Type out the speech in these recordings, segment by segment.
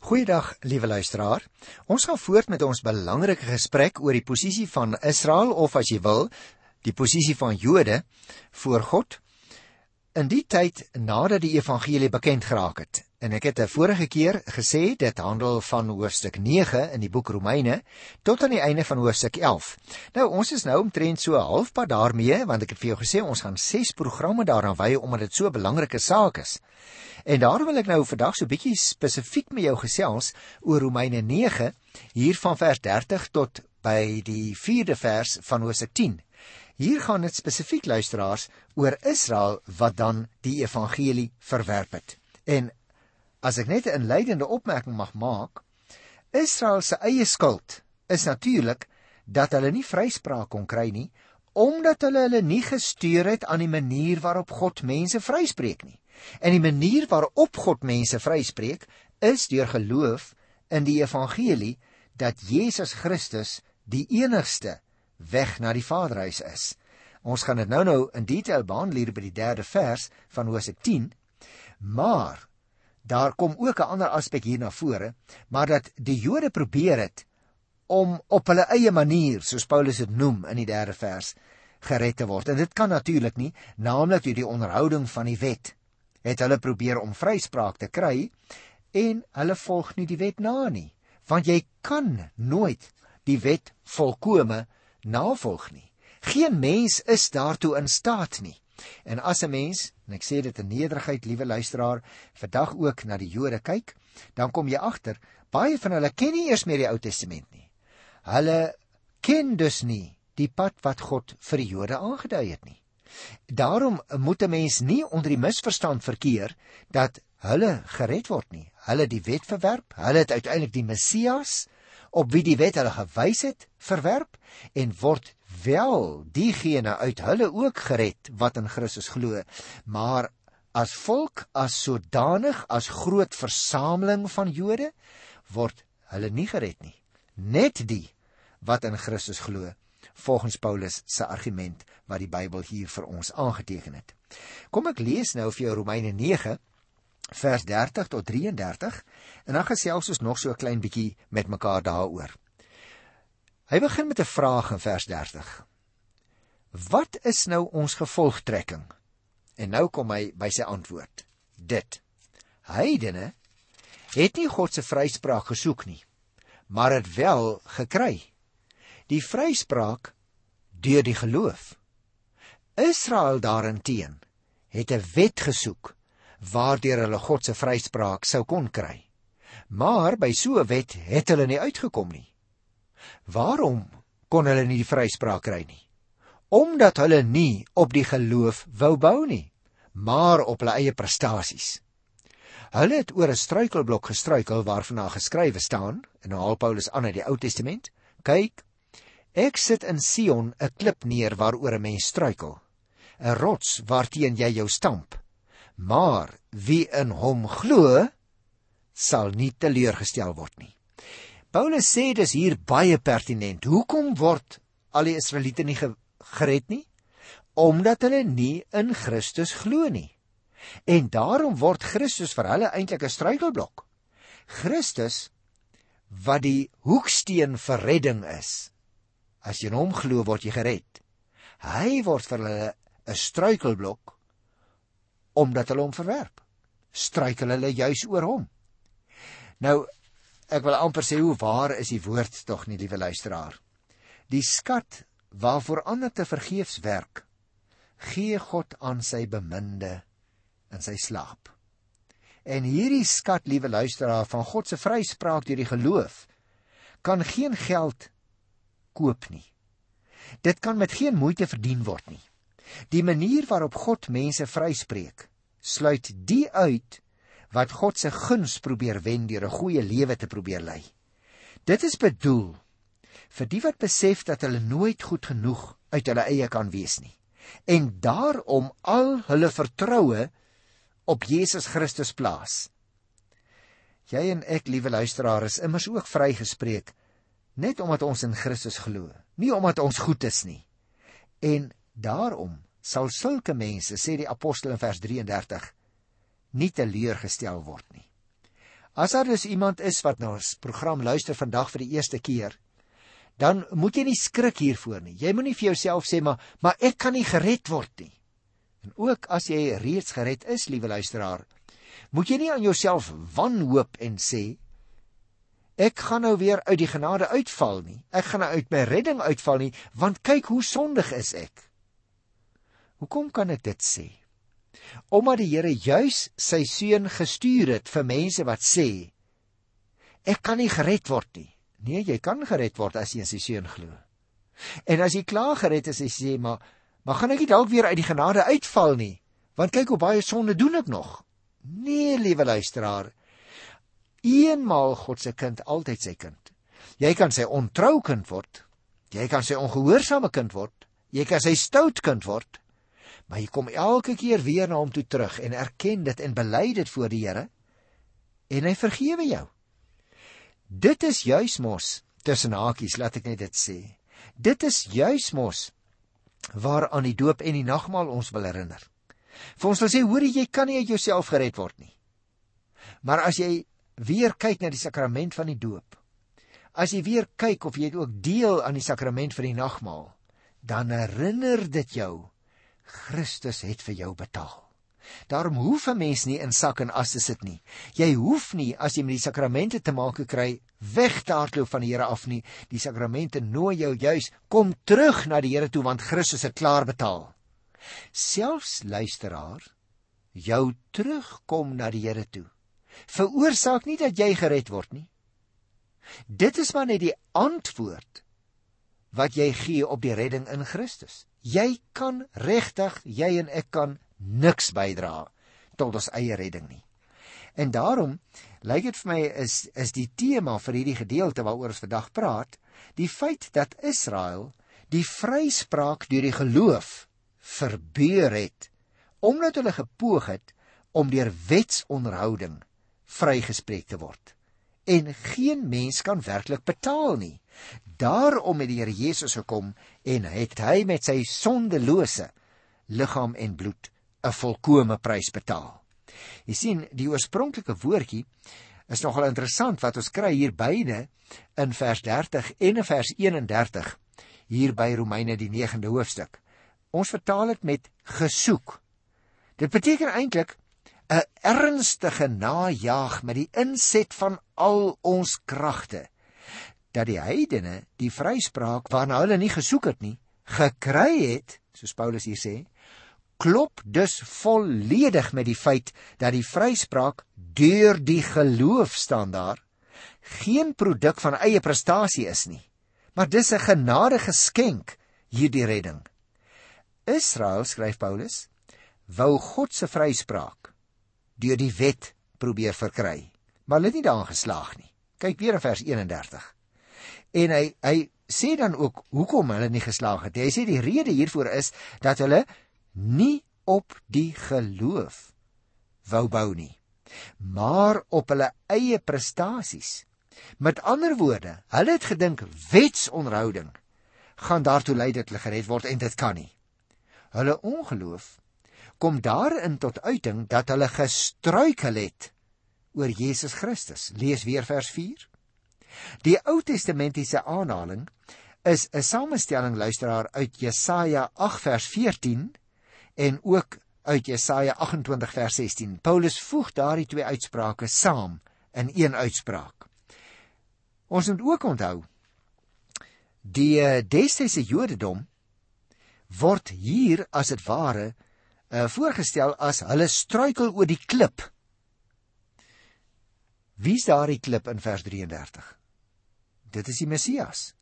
Goeiedag, liewe luisteraar. Ons gaan voort met ons belangrike gesprek oor die posisie van Israel of as jy wil, die posisie van Jode voor God in die tyd nadat die evangelie bekend geraak het. En ek het 'n vorige keer gesê dit handel van hoofstuk 9 in die boek Romeine tot aan die einde van hoofstuk 11. Nou ons is nou omtrent so halfpad daarmee want ek het vir jou gesê ons gaan 6 programme daaraan wy omdat dit so 'n belangrike saak is. En daarom wil ek nou vandag so bietjie spesifiek met jou gesels oor Romeine 9 hier van vers 30 tot by die 4de vers van Hosea 10. Hier gaan dit spesifiek luisteraars oor Israel wat dan die evangelie verwerp het. En as ek net 'n inleidende opmerking mag maak, Israel se eie skuld is natuurlik dat hulle nie vryspraak kon kry nie omdat hulle hulle nie gestuur het aan die manier waarop God mense vryspreek nie. En die manier waarop God mense vryspreek is deur geloof in die evangelie dat Jesus Christus die enigste weg na die Vaderhuis is. Ons gaan dit nou-nou in detail behandel hier by die 3de vers van Hosea 10. Maar daar kom ook 'n ander aspek hier na vore, maar dat die Jode probeer het om op hulle eie manier, soos Paulus dit noem in die 3de vers, gered te word. En dit kan natuurlik nie, naamlik deur die onderhouding van die wet het hulle probeer om vryspraak te kry en hulle volg nie die wet na nie want jy kan nooit die wet volkome navolg nie geen mens is daartoe in staat nie en as 'n mens en ek sê dit in nederigheid liewe luisteraar vandag ook na die Jode kyk dan kom jy agter baie van hulle ken nie eers meer die Ou Testament nie hulle ken dus nie die pad wat God vir die Jode aangedui het nie Daarom moet 'n mens nie onder die misverstand verkeer dat hulle gered word nie. Hulle die wet verwerp, hulle het uiteindelik die Messias op wie die wet hulle gewys het, verwerp en word wel diegene uit hulle ook gered wat in Christus glo. Maar as volk, as sodanig, as groot versameling van Jode word hulle nie gered nie. Net die wat in Christus glo volgens Paulus se argument wat die Bybel hier vir ons aangeteken het. Kom ek lees nou vir jou Romeine 9 vers 30 tot 33 en dan gesels ons nog so 'n klein bietjie met mekaar daaroor. Hy begin met 'n vraag in vers 30. Wat is nou ons gevolgtrekking? En nou kom hy by sy antwoord. Dit. Heidene het nie God se vryspraak gesoek nie, maar het wel gekry die vryspraak deur die geloof. Israel daarenteen het 'n wet gesoek waardeur hulle God se vryspraak sou kon kry. Maar by so 'n wet het hulle nie uitgekom nie. Waarom kon hulle nie die vryspraak kry nie? Omdat hulle nie op die geloof wou bou nie, maar op hulle eie prestasies. Hulle het oor 'n struikelblok gestruikel waarvan daar geskrywe staan in Paulus aan uit die Ou Testament. Kyk, Ek sit in Sion 'n klip neer waaroor 'n mens struikel, 'n rots waarteen jy jou stamp. Maar wie in hom glo, sal nie teleurgestel word nie. Paulus sê dis hier baie pertinent. Hoekom word al die Israeliete nie gered nie? Omdat hulle nie in Christus glo nie. En daarom word Christus vir hulle eintlik 'n struikelblok. Christus wat die hoeksteen vir redding is, As jy in hom glo, word jy gered. Hy word vir hulle 'n struikelblok omdat hulle hom verwerp. Struikel hulle juis oor hom. Nou ek wil amper sê hoe waar is die woord tog nie, liewe luisteraar. Die skat waarvoor ander te vergeefs werk, gee God aan sy beminde in sy slaap. En hierdie skat, liewe luisteraar, van God se vryspraak deur die geloof, kan geen geld koop nie. Dit kan met geen moeite verdien word nie. Die manier waarop God mense vryspreek, sluit die uit wat God se guns probeer wen deur 'n goeie lewe te probeer lei. Dit is bedoel vir die wat besef dat hulle nooit goed genoeg uit hulle eie kan wees nie en daarom al hulle vertroue op Jesus Christus plaas. Jy en ek, liewe luisteraars, is immers ook vrygespreek net omdat ons in Christus glo, nie omdat ons goed is nie. En daarom sal sulke mense, sê die apostel in vers 33, nie teleurgestel word nie. As daar dus iemand is wat na ons program luister vandag vir die eerste keer, dan moet jy nie skrik hiervoor nie. Jy moenie vir jouself sê maar maar ek kan nie gered word nie. En ook as jy reeds gered is, liewe luisteraar, moet jy nie aan jouself wanhoop en sê ek gaan nou weer uit die genade uitval nie. Ek gaan nou uit my redding uitval nie, want kyk hoe sondig is ek. Hoekom kan ek dit sê? Omdat die Here juis sy seun gestuur het vir mense wat sê ek kan nie gered word nie. Nee, jy kan gered word as jy in sy seun glo. En as jy klaar gered is, sê jy maar Maar gaan ek nie dalk weer uit die genade uitval nie? Want kyk hoe baie sonde doen ek nog. Nee, liewe luisteraar. Eenmaal God se kind, altyd sy kind. Jy kan sy ontrou kind word. Jy kan sy ongehoorsame kind word. Jy kan sy stout kind word. Maar jy kom elke keer weer na hom toe terug en erken dit en bely dit voor die Here en hy vergewe jou. Dit is juis mos tussen hakies, laat ek net dit sê. Dit is juis mos waaraan die doop en die nagmaal ons wil herinner. Vir ons wil sê hoor jy kan nie uit jouself gered word nie. Maar as jy weer kyk na die sakrament van die doop, as jy weer kyk of jy ook deel aan die sakrament van die nagmaal, dan herinner dit jou Christus het vir jou betaal. Daarom hoef 'n mens nie in sak en as te sit nie. Jy hoef nie as jy met die sakramente te maak kry weg te hardloop van die Here af nie. Die sakramente nooi jou juis kom terug na die Here toe want Christus het klaar betaal. Selfs luisteraar, jou terugkom na die Here toe. Veroorsaak nie dat jy gered word nie. Dit is maar net die antwoord wat jy gee op die redding in Christus. Jy kan regtig, jy en ek kan niks bydra tot ons eie redding nie. En daarom lyk dit vir my is is die tema vir hierdie gedeelte waaroor ons vandag praat, die feit dat Israel die vryspraak deur die geloof verbeur het omdat hulle gepoog het om deur wetsonderhouding vrygespreek te word. En geen mens kan werklik betaal nie. Daarom het die Here Jesus gekom en het hy met sy sondelose liggaam en bloed 'n volkomme prys betaal. Jy sien, die oorspronklike woordjie is nogal interessant wat ons kry hier beide in vers 30 en in vers 31 hier by Romeine die 9de hoofstuk. Ons vertaal dit met gesoek. Dit beteken eintlik 'n ernstige najaag met die inset van al ons kragte dat die heidene die vryspraak waarna hulle nie gesoek het nie gekry het soos Paulus hier sê klop dus volledig met die feit dat die vryspraak deur die geloof staan daar geen produk van eie prestasie is nie. Maar dis 'n genade geskenk hierdie redding. Israel skryf Paulus wou God se vryspraak deur die wet probeer verkry maar hulle het nie daarin geslaag nie. Kyk weer in vers 31 en hy hy sê dan ook hoekom hulle nie geslaag het hy sê die rede hiervoor is dat hulle nie op die geloof wou bou nie, maar op hulle eie prestasies. Met ander woorde, hulle het gedink wetsonhouding gaan daartoe lei dat hulle gered word en dit kan nie. Hulle ongeloof kom daarin tot uiting dat hulle gestruikel het oor Jesus Christus. Lees weer vers 4. Die Ou Testamentiese aanhaling is 'n samestelling luisteraar uit Jesaja 8 vers en ook uit Jesaja 28 vers 16. Paulus voeg daardie twee uitsprake saam in een uitspraak. Ons moet ook onthou die destydse Jodendom word hier as dit ware uh, voorgestel as hulle struikel oor die klip. Wie's daardie klip in vers 33? Dit is die Messias.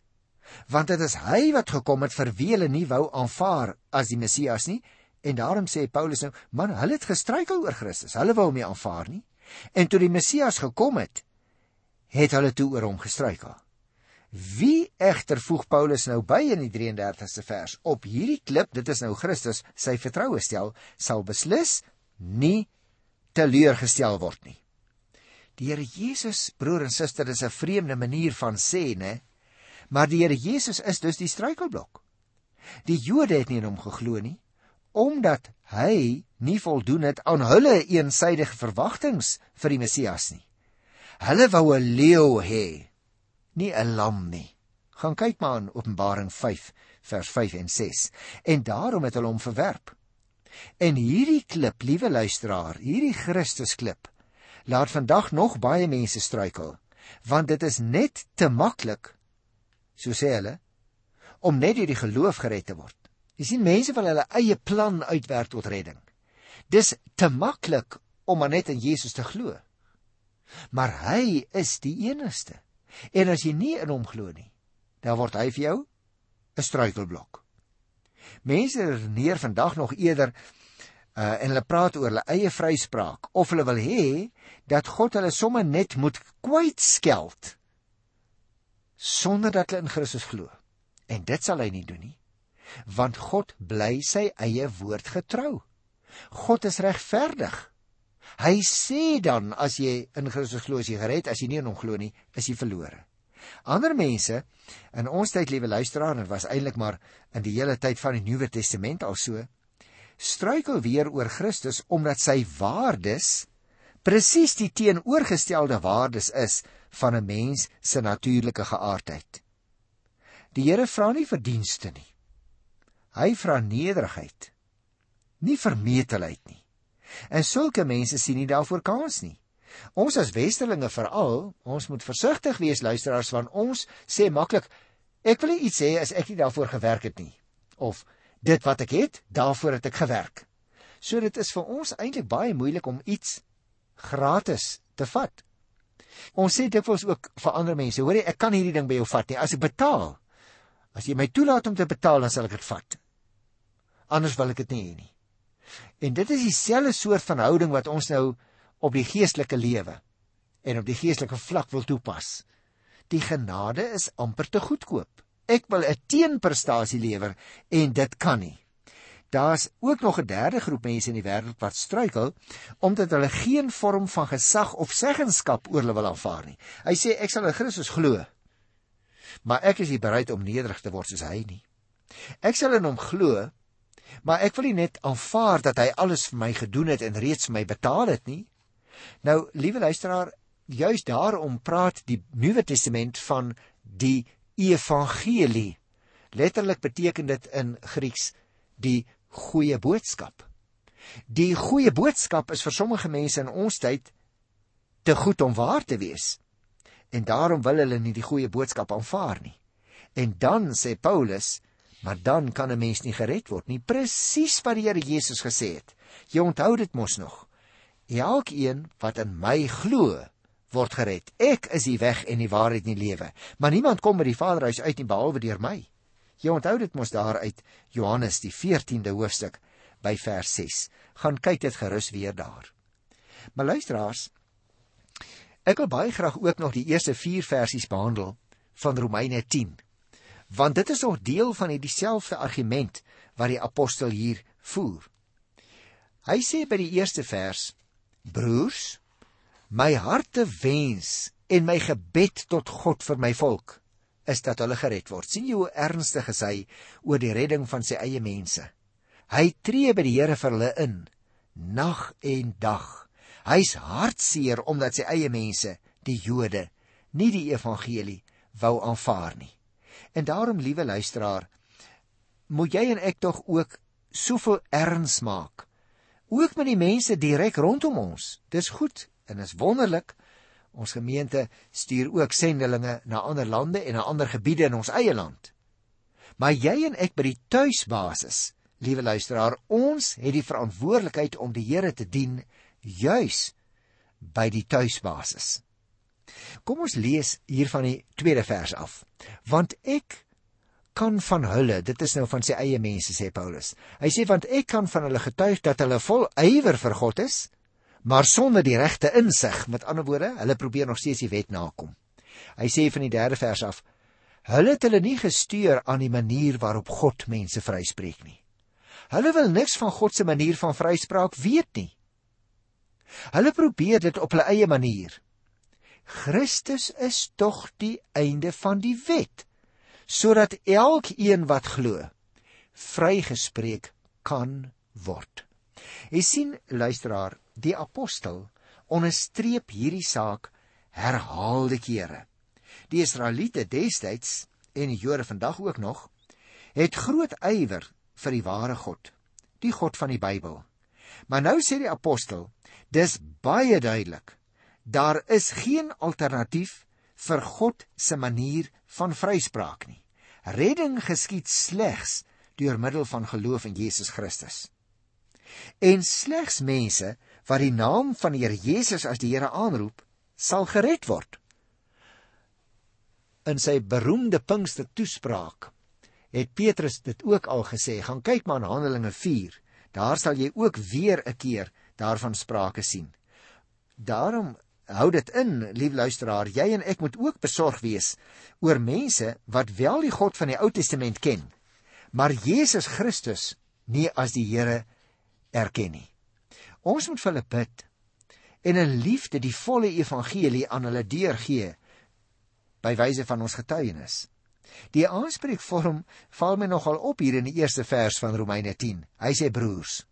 Want dit is hy wat gekom het vir wie hulle nie wou aanvaar as die Messias nie En daarom sê Paulus nou, man, hulle het gestruikel oor Christus. Hulle wou hom nie aanvaar nie. En toe die Messias gekom het, het hulle toe oor hom gestruikel. Wie egter voeg Paulus nou by in die 33ste vers op hierdie klip, dit is nou Christus, sy vertroue stel, sal beslis nie teleurgestel word nie. Die Here Jesus, broer en suster, is 'n vreemde manier van sê, né? Maar die Here Jesus is dus die struikelblok. Die Jode het nie in hom geglo nie omdat hy nie voldoen het aan hulle eensydige verwagtinge vir die Messias nie. Hulle wou 'n leeu hê, nie 'n lam nie. Gaan kyk maar in Openbaring 5 vers 5 en 6. En daarom het hulle hom verwerp. En hierdie klip, liewe luisteraar, hierdie Christusklip, laat vandag nog baie mense struikel, want dit is net te maklik, so sê hulle, om net deur die geloof gered te word. Jy sien mense wil hulle eie plan uitwerk tot redding. Dis te maklik om maar net in Jesus te glo. Maar hy is die enigste. En as jy nie in hom glo nie, dan word hy vir jou 'n struikelblok. Mense redeneer vandag nog eerder uh en hulle praat oor hulle eie vryspraak of hulle wil hê dat God hulle sommer net moet kwytskeld sonder dat hulle in Christus glo. En dit sal hy nie doen nie. Want God bly sy eie woord getrou. God is regverdig. Hy sê dan as jy in Christus glo, as jy gered, as jy nie in hom glo nie, is jy verlore. Ander mense in ons tyd, liewe luisteraar, en was eintlik maar in die hele tyd van die Nuwe Testament al so, struikel weer oor Christus omdat sy waardes presies die teenoorgestelde waardes is van 'n mens se natuurlike geaardheid. Die Here vra nie verdienste nie. Hy vra nederigheid, nie vermetelheid nie. En sulke mense sien nie daarvoor kans nie. Ons as westerlinge veral, ons moet versigtig wees luisteraars want ons sê maklik ek wil iets sê as ek nie daarvoor gewerk het nie of dit wat ek het, daarvoor het ek gewerk. So dit is vir ons eintlik baie moeilik om iets gratis te vat. Ons sê dikwels ook vir ander mense, hoor jy, ek kan hierdie ding by jou vat nie as ek betaal. As jy my toelaat om te betaal, dan sal ek dit vat. Anders wil ek dit nie hê nie. En dit is dieselfde soort van houding wat ons nou op die geestelike lewe en op die geestelike vlak wil toepas. Die genade is amper te goedkoop. Ek wil 'n teenprestasie lewer en dit kan nie. Daar's ook nog 'n derde groep mense in die wêreld wat struikel omdat hulle geen vorm van gesag of seggenskap oor hulle wil aanvaar nie. Hy sê ek sal in Christus glo. Maar ek is nie bereid om nederig te word soos hy nie. Ek sal in hom glo, maar ek wil nie net aanvaar dat hy alles vir my gedoen het en reeds my betaal het nie. Nou, liewe luisteraar, juis daarom praat die Nuwe Testament van die evangelie. Letterlik beteken dit in Grieks die goeie boodskap. Die goeie boodskap is vir sommige mense in ons tyd te goed om waar te wees. En daarom wil hulle nie die goeie boodskap aanvaar nie. En dan sê Paulus, maar dan kan 'n mens nie gered word nie, presies wat die Here Jesus gesê het. Jy onthou dit mos nog. Elkeen wat in my glo, word gered. Ek is die weg en die waarheid en die lewe, maar niemand kom by die Vaderhuis uit nie behalwe deur my. Jy onthou dit mos daar uit Johannes die 14de hoofstuk by vers 6. Gaan kyk dit gerus weer daar. Maar luisteraars, ek wil baie graag ook nog die eerste 4 versies behandel van Romeine 10. Want dit is nog deel van dieselfde argument wat die apostel hier voer. Hy sê by die eerste vers: Broers, my harte wens en my gebed tot God vir my volk is dat hulle gered word. sien jy hoe ernstig is hy oor die redding van sy eie mense? Hy tree by die Here vir hulle in nag en dag. Hy's hartseer omdat sy eie mense, die Jode, nie die evangelie wou aanvaar nie. En daarom, liewe luisteraar, moet jy en ek tog ook soveel erns maak. Ook met die mense direk rondom ons. Dis goed en is wonderlik Ons gemeente stuur ook sendelinge na ander lande en na ander gebiede in ons eie land. Maar jy en ek by die tuisbasis, liewe luisteraar, ons het die verantwoordelikheid om die Here te dien juis by die tuisbasis. Kom ons lees hier van die tweede vers af. Want ek kan van hulle, dit is nou van sy eie mense sê Paulus. Hy sê want ek kan van hulle getuig dat hulle vol ywer vir God is maar sonder die regte insig. Met ander woorde, hulle probeer nog steeds die wet nakom. Hy sê van die 3de vers af: Hulle het hulle nie gestuur aan die manier waarop God mense vryspreek nie. Hulle wil niks van God se manier van vryspraak weet nie. Hulle probeer dit op hulle eie manier. Christus is tog die einde van die wet sodat elkeen wat glo vrygespreek kan word. Jy sien luisteraar, die apostel onderstreep hierdie saak herhaalde kere. Die Israeliete destyds en die Jode vandag ook nog het groot ywer vir die ware God, die God van die Bybel. Maar nou sê die apostel, dis baie duidelik. Daar is geen alternatief vir God se manier van vryspraak nie. Redding geskied slegs deur middel van geloof in Jesus Christus. En slegs mense wat die naam van die Here Jesus as die Here aanroep, sal gered word. In sy beroemde Pinkster toespraak het Petrus dit ook al gesê. Gaan kyk maar in Handelinge 4. Daar sal jy ook weer 'n keer daarvan sprake sien. Daarom hou dit in, lief luisteraar, jy en ek moet ook besorg wees oor mense wat wel die God van die Ou Testament ken, maar Jesus Christus nie as die Here erken nie. Ons moet vir hulle bid en in liefde die volle evangelie aan hulle deurgee by wyse van ons getuienis. Die aanspreekvorm val my nogal op hier in die eerste vers van Romeine 10. Hy sê broers.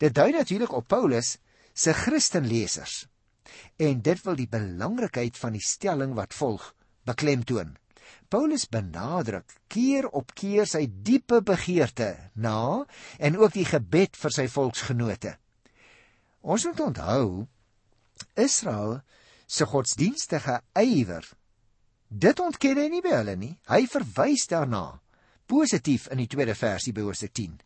Dit dui natuurlik op Paulus se Christenlesers en dit wil die belangrikheid van die stelling wat volg beklemtoon. Paulus benadruk keer op keer sy diepe begeerte na en ook die gebed vir sy volksgenote. Ons moet onthou Israel se godsdienstige ywer. Dit ontken hy nie by hulle nie. Hy verwys daarna positief in die tweede versie by Hoofstuk 10.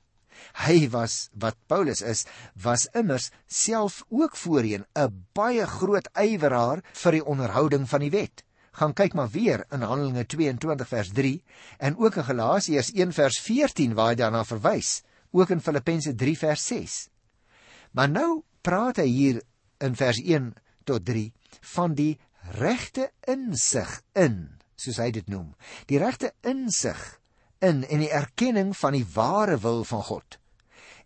Hy was wat Paulus is, was immers self ook voorheen 'n baie groot ywerhaar vir die onderhouding van die wet. Gaan kyk maar weer in Handelinge 22 vers 3 en ook in Galasiërs 1 vers 14 waar hy daarna verwys, ook in Filippense 3 vers 6. Maar nou praat hy hier in vers 1 tot 3 van die regte insig in, soos hy dit noem. Die regte insig in en die erkenning van die ware wil van God.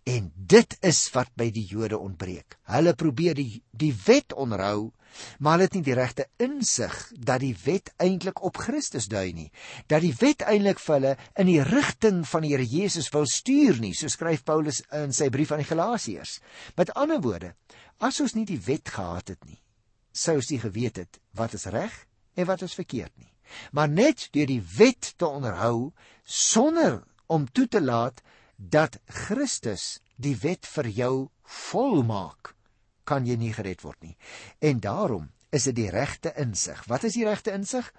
En dit is wat by die Jode ontbreek. Hulle probeer die die wet onderhou, maar hulle het nie die regte insig dat die wet eintlik op Christus dui nie, dat die wet eintlik vir hulle in die rigting van die Here Jesus wil stuur nie, so skryf Paulus in sy brief aan die Galasiërs. Met ander woorde, as ons nie die wet gehad het nie, sou ons nie geweet het wat is reg en wat is verkeerd nie maar net deur die wet te onderhou sonder om toe te laat dat Christus die wet vir jou volmaak kan jy nie gered word nie. En daarom is dit die regte insig. Wat is die regte insig?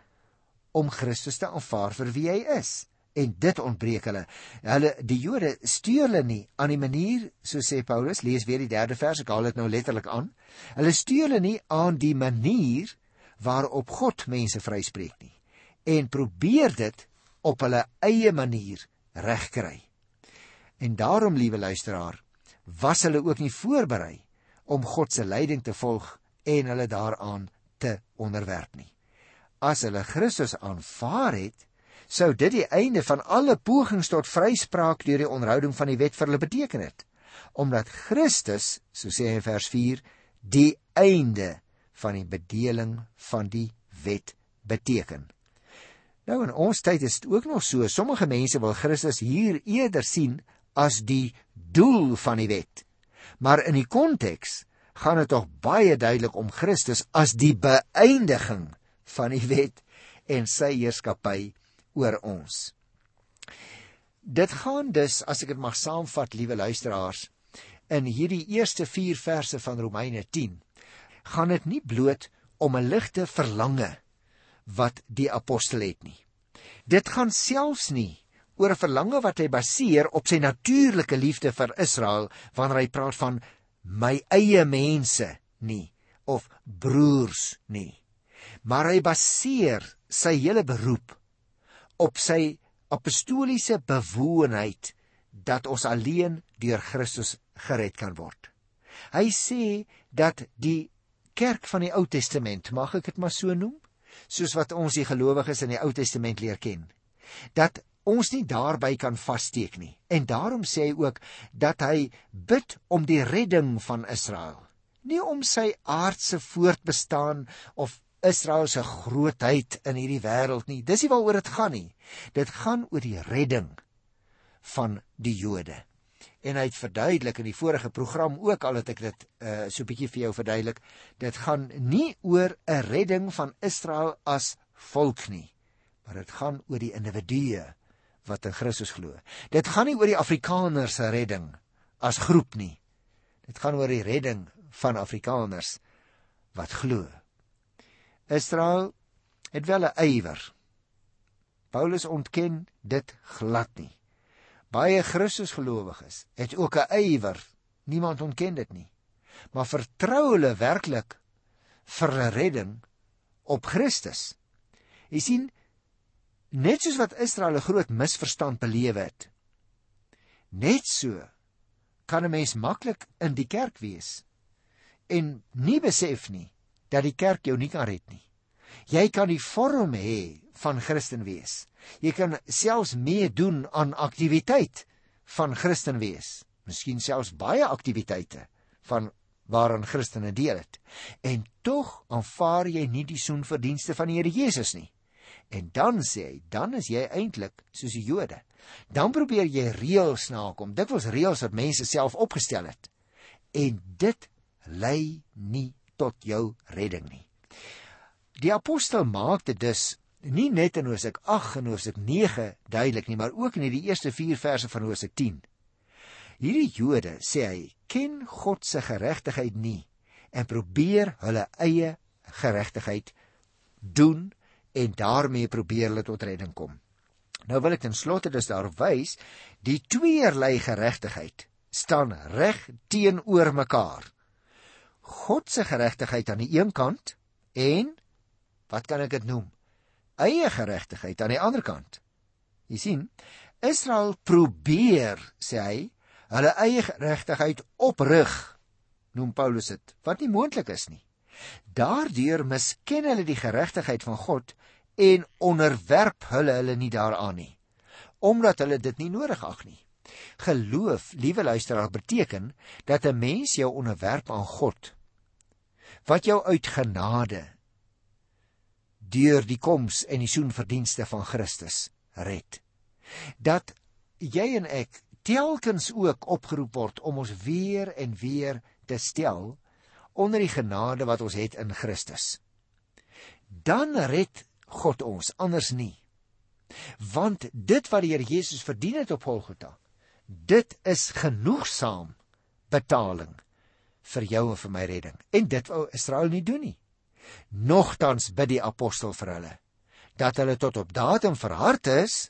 Om Christus te aanvaar vir wie hy is. En dit ontbreek hulle. Hulle die Jode stuur hulle nie aan die manier so sê Paulus lees weer die derde vers ek haal dit nou letterlik aan. Hulle stuur hulle nie aan die manier waarop God mense vryspreek nie. En probeer dit op hulle eie manier regkry. En daarom, liewe luisteraar, was hulle ook nie voorberei om God se leiding te volg en hulle daaraan te onderwerp nie. As hulle Christus aanvaar het, sou dit die einde van alle pogings tot vryspraak deur die onderhouding van die wet vir hulle beteken het, omdat Christus, so sê hy in vers 4, die einde van die bedeling van die wet beteken. Nou in ons tyd is dit ook nog so. Sommige mense wil Christus hier eerder sien as die doel van die wet. Maar in die konteks gaan dit tog baie duidelik om Christus as die beëindiging van die wet en sy heerskappy oor ons. Dit gaan dus, as ek dit mag saamvat, liewe luisteraars, in hierdie eerste 4 verse van Romeine 10, gaan dit nie bloot om 'n ligte verlange wat die apostel het nie. Dit gaan selfs nie oor 'n verlange wat hy baseer op sy natuurlike liefde vir Israel wanneer hy praat van my eie mense nie of broers nie. Maar hy baseer sy hele beroep op sy apostoliese bewoonheid dat ons alleen deur Christus gered kan word. Hy sê dat die kerk van die Ou Testament, mag ek dit maar so noem, soos wat ons die gelowiges in die Ou Testament leer ken. Dat ons nie daarby kan vassteek nie. En daarom sê hy ook dat hy bid om die redding van Israel, nie om sy aardse voortbestaan of Israel se grootheid in hierdie wêreld nie. Dis nie waaroor dit gaan nie. Dit gaan oor die redding van die Jode. en hy het verduidelik in die vorige program ook al het ek dit uh, so bietjie vir jou verduidelik dit gaan nie oor 'n redding van Israel as volk nie maar dit gaan oor die individue wat in Christus glo dit gaan nie oor die Afrikaners se redding as groep nie dit gaan oor die redding van Afrikaners wat glo Israel het wel 'n ywer Paulus ontken dit glad nie Baie Christusgelowiges het ook 'n ywer. Niemand ontken dit nie. Maar vertrou hulle werklik vir 'n redding op Christus. Jy sien, net soos wat Israel 'n groot misverstand beleef het, net so kan 'n mens maklik in die kerk wees en nie besef nie dat die kerk jou nie kan red nie. Jy kan die vorm hê van Christen wees. Jy kan selfs meedoen aan aktiwiteit van Christen wees. Miskien selfs baie aktiwiteite van waaraan Christene deel het. En tog aanvaar jy nie die soenverdienste van die Here Jesus nie. En dan sê hy, dan is jy eintlik soos die Jode. Dan probeer jy reëls nakom. Dit was reëls wat mense self opgestel het. En dit lei nie tot jou redding nie. Die apostel maak dit dus nie net in Hosea 8 en Hosea 9 duidelik nie, maar ook in die eerste 4 verse van Hosea 10. Hierdie Jode sê hy ken God se geregtigheid nie en probeer hulle eie geregtigheid doen en daarmee probeer hulle tot redding kom. Nou wil ek ten slotte dus daarop wys, die tweeërlei geregtigheid staan reg teenoor mekaar. God se geregtigheid aan die een kant en wat kan ek dit noem? eie geregtigheid aan die ander kant. Jy sien, Israel probeer, sê hy, hulle eie geregtigheid oprig, noem Paulus dit, wat nie moontlik is nie. Daardeur misken hulle die geregtigheid van God en onderwerp hulle hulle nie daaraan nie, omdat hulle dit nie nodig ag nie. Geloof, liewe luisteraar, beteken dat 'n mens jou onderwerp aan God wat jou uit genade deur die koms en die soenverdienste van Christus red. Dat jy en ek telkens ook opgeroep word om ons weer en weer te stel onder die genade wat ons het in Christus. Dan red God ons, anders nie. Want dit wat die Here Jesus verdien het op Golgotha, dit is genoegsaam betaling vir jou en vir my redding. En dit wou Israel nie doen nie. Nogtans bid die apostel vir hulle dat hulle tot op datum verhard is.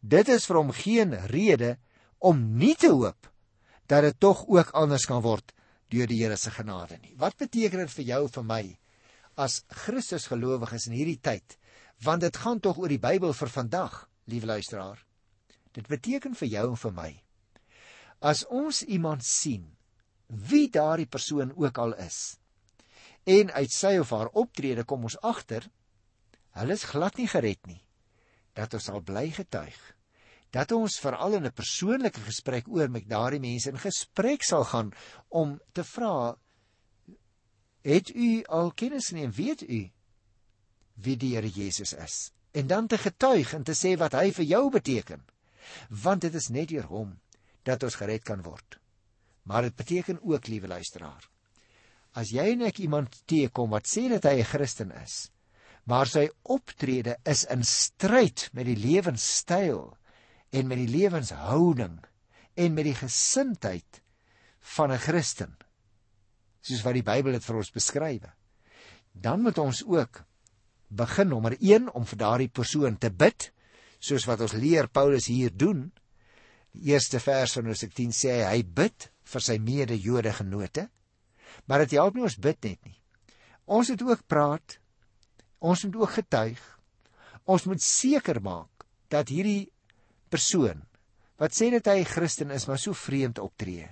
Dit is vir hom geen rede om nie te hoop dat dit tog ook anders kan word deur die Here se genade nie. Wat beteken dit vir jou en vir my as Christus gelowiges in hierdie tyd? Want dit gaan tog oor die Bybel vir vandag, liewe luisteraar. Dit beteken vir jou en vir my as ons iemand sien wie daardie persoon ook al is en uit sy of haar optrede kom ons agter hulle is glad nie gered nie dat ons sal bly getuig dat ons veral in 'n persoonlike gesprek oor met daardie mense in gesprek sal gaan om te vra het u al kennis neem? Weet u wie die Here Jesus is? En dan te getuig en te sê wat hy vir jou beteken. Want dit is net deur hom dat ons gered kan word. Maar dit beteken ook liewe luisteraar as jy en ek iemand teekom wat sê dat hy 'n Christen is, maar sy optrede is in stryd met die lewenstyl en met die lewenshouding en met die gesindheid van 'n Christen, soos wat die Bybel dit vir ons beskryf, dan moet ons ook begin nommer 1 om vir daardie persoon te bid, soos wat ons leer Paulus hier doen. Die eerste vers van Hosea 10 sê hy bid vir sy mede-Jode genote. Maar dit help nie ons bid net nie. Ons moet ook praat. Ons moet ook getuig. Ons moet seker maak dat hierdie persoon wat sê dat hy 'n Christen is, maar so vreemd optree,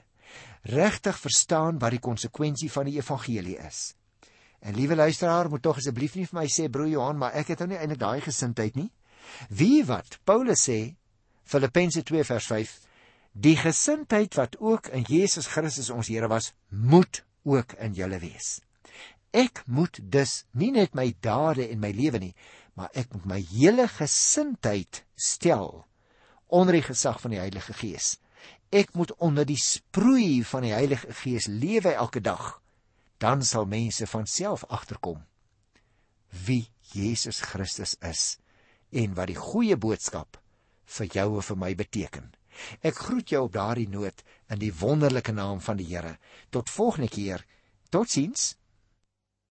regtig verstaan wat die konsekwensie van die evangelie is. En liewe luisteraar, moet tog asseblief nie vir my sê broer Johan, maar ek het nou nie eintlik daai gesindheid nie. Wie wat Paulus sê Filippense 2 vers 5 Die gesindheid wat ook in Jesus Christus ons Here was, moet ook in julle wees. Ek moet dus nie net my dade en my lewe nie, maar ek moet my hele gesindheid stel onder die gesag van die Heilige Gees ek moet onder die sproei van die Heilige Gees lewe elke dag, dan sal mense van self agterkom wie Jesus Christus is en wat die goeie boodskap vir jou en vir my beteken. Ek groet jou op daardie noot in die wonderlike naam van die Here. Tot volgende keer. Totsiens.